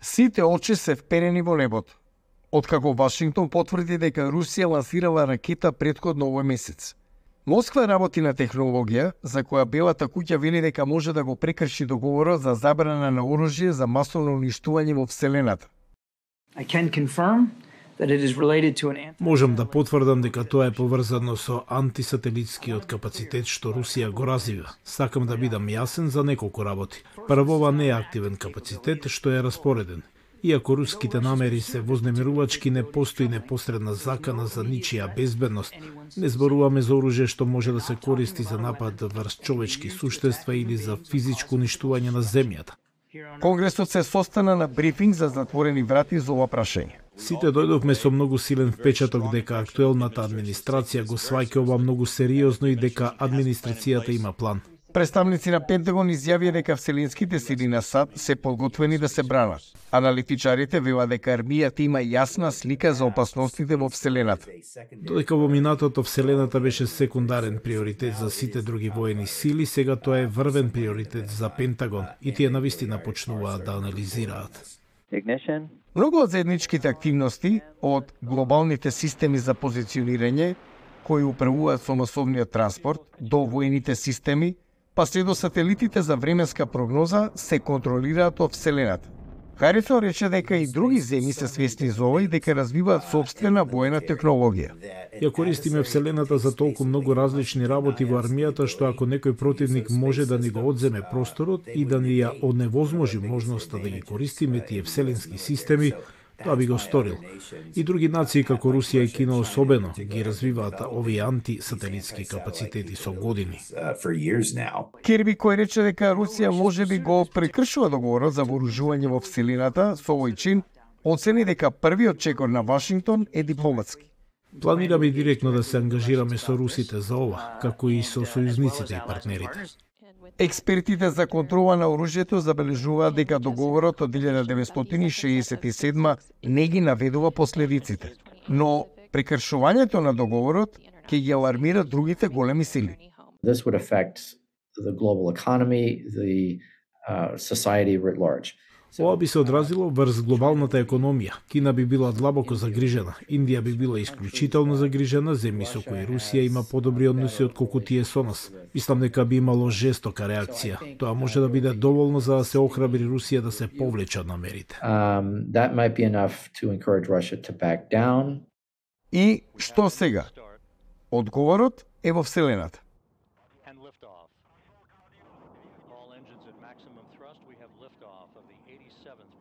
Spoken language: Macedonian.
Сите очи се вперени во небото. Откако Вашингтон потврди дека Русија лансирала ракета предходно овој месец. Москва работи на технологија за која Белата куќа вели дека може да го прекрши договорот за забрана на оружје за масовно уништување во Вселената. I can confirm that it is related to an anti- Можам да потврдам дека тоа е поврзано со антисателитскиот капацитет што Русија го развива. Сакам да бидам јасен за неколку работи. Прво, ова не е активен капацитет што е распореден. Иако руските намери се вознемирувачки, не постои непосредна закана за ничија безбедност. Не зборуваме за оружје што може да се користи за напад врз човечки суштества или за физичко уништување на земјата. Конгресот се состана на брифинг за затворени врати за ова прашање. Сите дојдовме со многу силен впечаток дека актуелната администрација го сваќа ова многу сериозно и дека администрацијата има план. Представници на Пентагон изјавија дека вселенските сили на САД се подготвени да се бранат. Аналитичарите велат дека армијата има јасна слика за опасностите во Вселената. Додека во минатото Вселената беше секундарен приоритет за сите други воени сили, сега тоа е врвен приоритет за Пентагон и тие навистина почнуваат да анализираат. Многу од заедничките активности од глобалните системи за позиционирање кои управуваат со масовниот транспорт до воените системи, па се до сателитите за временска прогноза се контролираат од Вселената. Харисон рече дека и други земји се свесни за ова и дека развиваат собствена воена технологија. Ја користиме Вселената за толку многу различни работи во армијата што ако некој противник може да ни го одземе просторот и да ни ја оневозможи можноста да ги користиме тие вселенски системи, тоа би го сторил. И други нации како Русија и Кина особено ги развиваат овие антисателитски капацитети со години. uh. Керби кој рече дека Русија може би го прекршува договорот за вооружување во Вселената со овој чин, оцени дека првиот чекор на Вашингтон е дипломатски. Планираме директно да се ангажираме со русите за ова, како и со сојузниците и партнерите. Експертите за контрола на оружјето забележуваат дека договорот од 1967 не ги наведува последиците, но прекршувањето на договорот ќе ги алармира другите големи сили. This would affect the global economy, the uh, society writ large. Ова би се одразило врз глобалната економија. Кина би била длабоко загрижена, Индија би била исклучително загрижена, земји со кои Русија има подобри односи од колку тие со нас. Мислам дека би имало жестока реакција. Тоа може да биде доволно за да се охрабри Русија да се повлече од намерите. Um, that might be enough to encourage Russia to back down. И што сега? Одговорот е во Вселената. All engines at maximum thrust. We have liftoff of the 87th.